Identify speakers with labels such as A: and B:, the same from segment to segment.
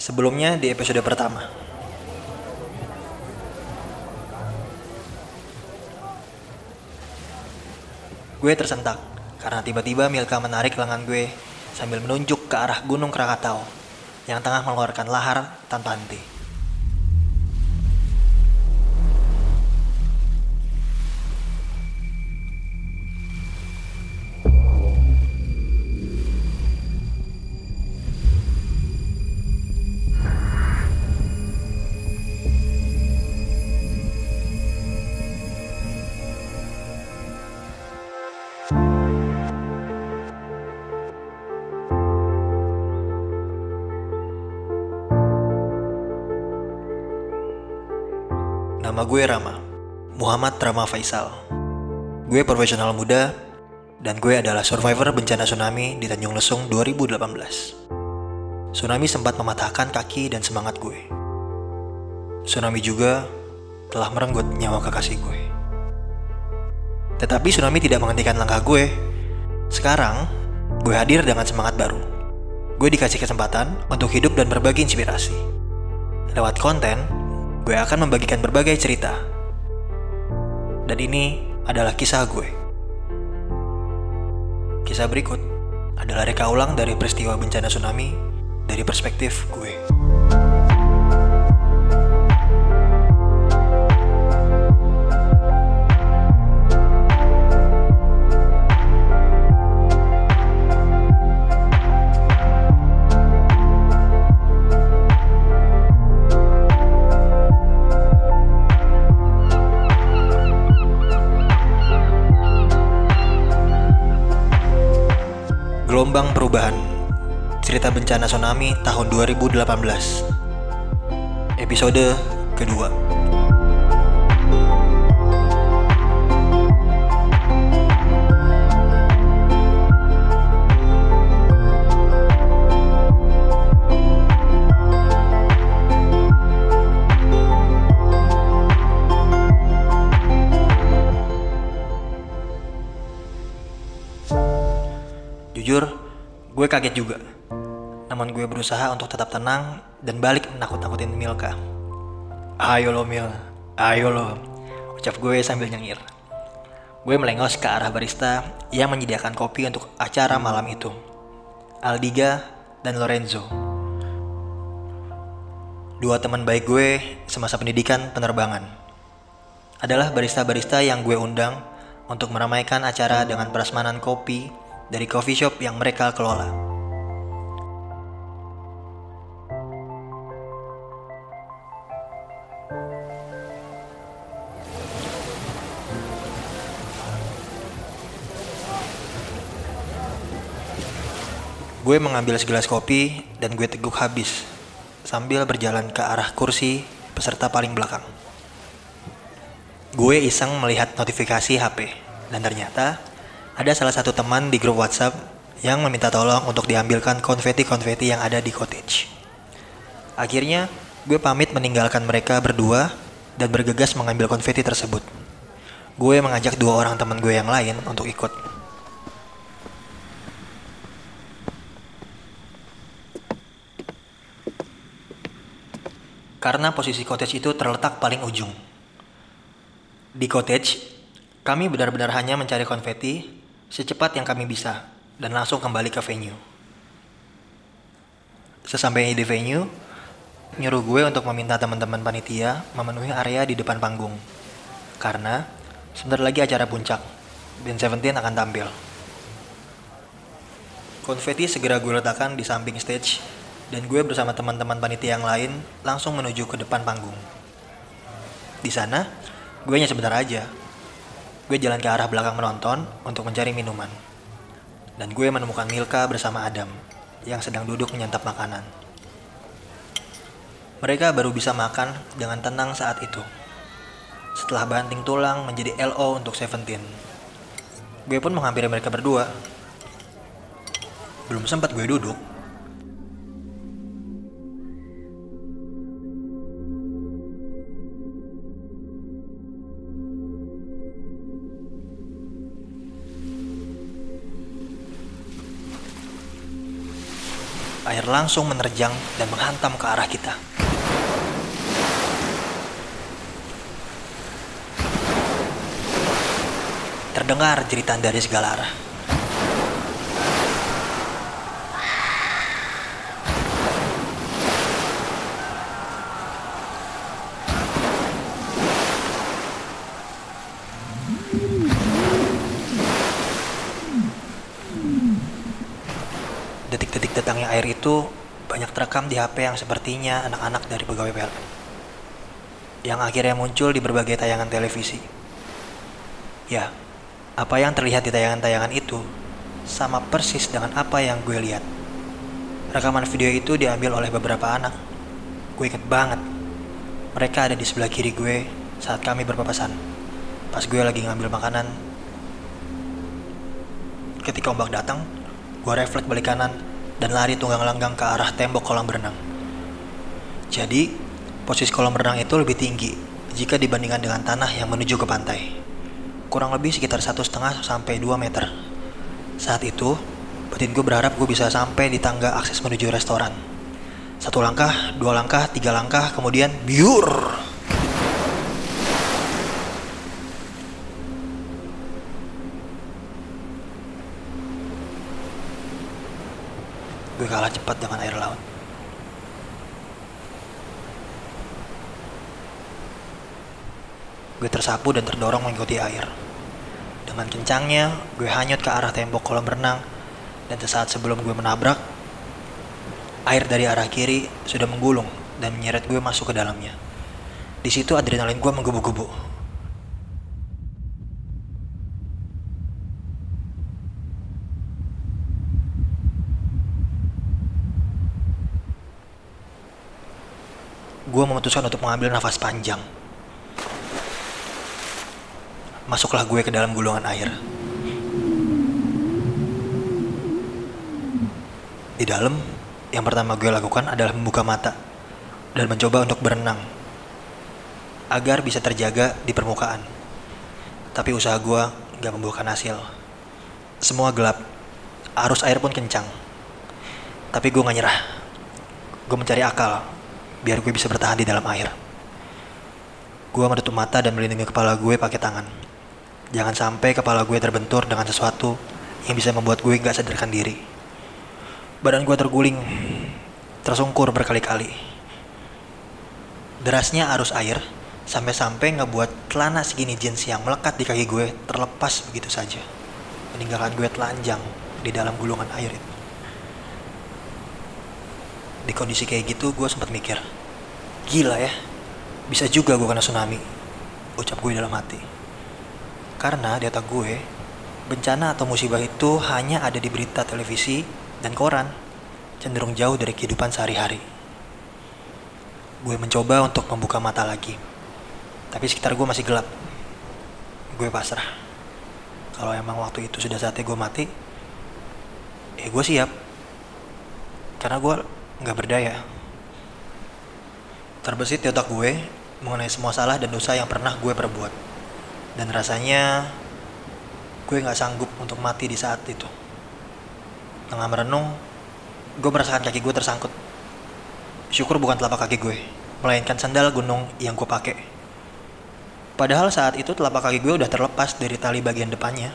A: Sebelumnya di episode pertama. Gue tersentak karena tiba-tiba Milka menarik lengan gue sambil menunjuk ke arah Gunung Krakatau yang tengah mengeluarkan lahar tanpa henti. Nama gue Rama, Muhammad Rama Faisal. Gue profesional muda dan gue adalah survivor bencana tsunami di Tanjung Lesung 2018. Tsunami sempat mematahkan kaki dan semangat gue. Tsunami juga telah merenggut nyawa kekasih gue. Tetapi tsunami tidak menghentikan langkah gue. Sekarang, gue hadir dengan semangat baru. Gue dikasih kesempatan untuk hidup dan berbagi inspirasi. Lewat konten, gue akan membagikan berbagai cerita. Dan ini adalah kisah gue. Kisah berikut adalah reka ulang dari peristiwa bencana tsunami dari perspektif gue. Bencana Tsunami tahun 2018 Episode kedua Jujur, gue kaget juga. Namun gue berusaha untuk tetap tenang dan balik menakut-nakutin Milka. Ayo lo Mil, ayo lo, ucap gue sambil nyengir. Gue melengos ke arah barista yang menyediakan kopi untuk acara malam itu. Aldiga dan Lorenzo. Dua teman baik gue semasa pendidikan penerbangan. Adalah barista-barista yang gue undang untuk meramaikan acara dengan prasmanan kopi dari coffee shop yang mereka kelola. Gue mengambil segelas kopi dan gue teguk habis sambil berjalan ke arah kursi peserta paling belakang. Gue iseng melihat notifikasi HP dan ternyata ada salah satu teman di grup WhatsApp yang meminta tolong untuk diambilkan konfeti-konfeti yang ada di cottage. Akhirnya, gue pamit meninggalkan mereka berdua dan bergegas mengambil konfeti tersebut. Gue mengajak dua orang teman gue yang lain untuk ikut. Karena posisi cottage itu terletak paling ujung. Di cottage, kami benar-benar hanya mencari konfeti secepat yang kami bisa dan langsung kembali ke venue. Sesampainya di venue, nyuruh gue untuk meminta teman-teman panitia memenuhi area di depan panggung. Karena sebentar lagi acara puncak, Band Seventeen akan tampil. Konfeti segera gue letakkan di samping stage dan gue bersama teman-teman panitia yang lain langsung menuju ke depan panggung. Di sana, gue hanya sebentar aja, Gue jalan ke arah belakang menonton untuk mencari minuman. Dan gue menemukan Milka bersama Adam yang sedang duduk menyantap makanan. Mereka baru bisa makan dengan tenang saat itu. Setelah banting tulang menjadi LO untuk Seventeen. Gue pun menghampiri mereka berdua. Belum sempat gue duduk, air langsung menerjang dan menghantam ke arah kita. Terdengar jeritan dari segala arah. Detik-detik datangnya air itu banyak terekam di HP yang sepertinya anak-anak dari pegawai PLN. Yang akhirnya muncul di berbagai tayangan televisi. Ya, apa yang terlihat di tayangan-tayangan itu sama persis dengan apa yang gue lihat. Rekaman video itu diambil oleh beberapa anak. Gue inget banget. Mereka ada di sebelah kiri gue saat kami berpapasan. Pas gue lagi ngambil makanan. Ketika ombak datang, gue refleks balik kanan dan lari tunggang langgang ke arah tembok kolam berenang. Jadi, posisi kolam berenang itu lebih tinggi jika dibandingkan dengan tanah yang menuju ke pantai. Kurang lebih sekitar satu setengah sampai 2 meter. Saat itu, batin gue berharap gue bisa sampai di tangga akses menuju restoran. Satu langkah, dua langkah, tiga langkah, kemudian biur. Gue kalah cepat dengan air laut. Gue tersapu dan terdorong mengikuti air. Dengan kencangnya, gue hanyut ke arah tembok kolam renang, dan sesaat sebelum gue menabrak, air dari arah kiri sudah menggulung dan menyeret gue masuk ke dalamnya. Di situ adrenalin gue menggebu-gebu. Gue memutuskan untuk mengambil nafas panjang. Masuklah gue ke dalam gulungan air. Di dalam, yang pertama gue lakukan adalah membuka mata dan mencoba untuk berenang agar bisa terjaga di permukaan. Tapi usaha gue gak membuahkan hasil. Semua gelap, arus air pun kencang. Tapi gue gak nyerah. Gue mencari akal biar gue bisa bertahan di dalam air. Gue menutup mata dan melindungi kepala gue pakai tangan. Jangan sampai kepala gue terbentur dengan sesuatu yang bisa membuat gue gak sadarkan diri. Badan gue terguling, tersungkur berkali-kali. Derasnya arus air sampai-sampai ngebuat celana segini jeans yang melekat di kaki gue terlepas begitu saja. Meninggalkan gue telanjang di dalam gulungan air itu. Di kondisi kayak gitu gue sempat mikir, gila ya, bisa juga gue kena tsunami. Ucap gue dalam hati. Karena di otak gue, bencana atau musibah itu hanya ada di berita televisi dan koran, cenderung jauh dari kehidupan sehari-hari. Gue mencoba untuk membuka mata lagi, tapi sekitar gue masih gelap. Gue pasrah. Kalau emang waktu itu sudah saatnya gue mati, ya gue siap. Karena gue nggak berdaya. Terbesit di otak gue mengenai semua salah dan dosa yang pernah gue perbuat. Dan rasanya gue nggak sanggup untuk mati di saat itu. Tengah merenung, gue merasakan kaki gue tersangkut. Syukur bukan telapak kaki gue, melainkan sandal gunung yang gue pakai. Padahal saat itu telapak kaki gue udah terlepas dari tali bagian depannya.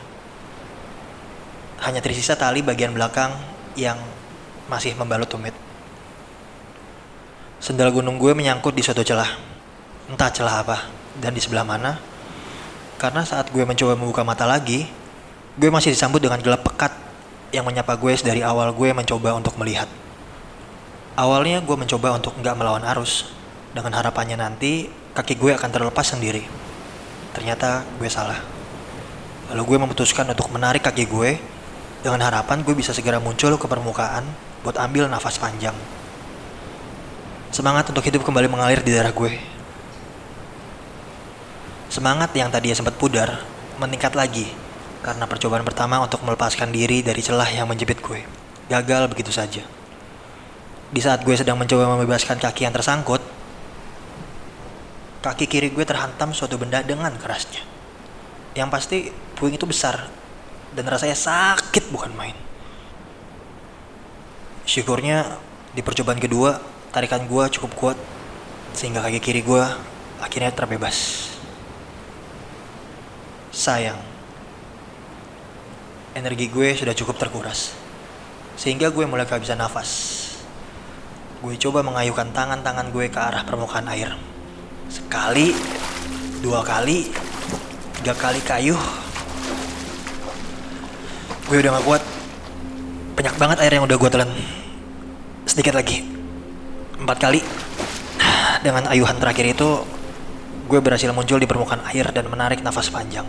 A: Hanya tersisa tali bagian belakang yang masih membalut tumit. Sendal gunung gue menyangkut di suatu celah. Entah celah apa dan di sebelah mana. Karena saat gue mencoba membuka mata lagi, gue masih disambut dengan gelap pekat yang menyapa gue dari awal gue mencoba untuk melihat. Awalnya gue mencoba untuk nggak melawan arus, dengan harapannya nanti kaki gue akan terlepas sendiri. Ternyata gue salah. Lalu gue memutuskan untuk menarik kaki gue dengan harapan gue bisa segera muncul ke permukaan buat ambil nafas panjang. Semangat untuk hidup kembali mengalir di darah gue. Semangat yang tadinya sempat pudar meningkat lagi karena percobaan pertama untuk melepaskan diri dari celah yang menjepit gue. Gagal begitu saja. Di saat gue sedang mencoba membebaskan kaki yang tersangkut, kaki kiri gue terhantam suatu benda dengan kerasnya. Yang pasti puing itu besar dan rasanya sakit bukan main. Syukurnya di percobaan kedua, tarikan gue cukup kuat sehingga kaki kiri gue akhirnya terbebas. Sayang, energi gue sudah cukup terkuras sehingga gue mulai kehabisan nafas. Gue coba mengayuhkan tangan-tangan gue ke arah permukaan air. Sekali, dua kali, tiga kali kayuh. Gue udah gak kuat. Banyak banget air yang udah gue telan. Sedikit lagi. Empat kali. Dengan ayuhan terakhir itu, gue berhasil muncul di permukaan air dan menarik nafas panjang.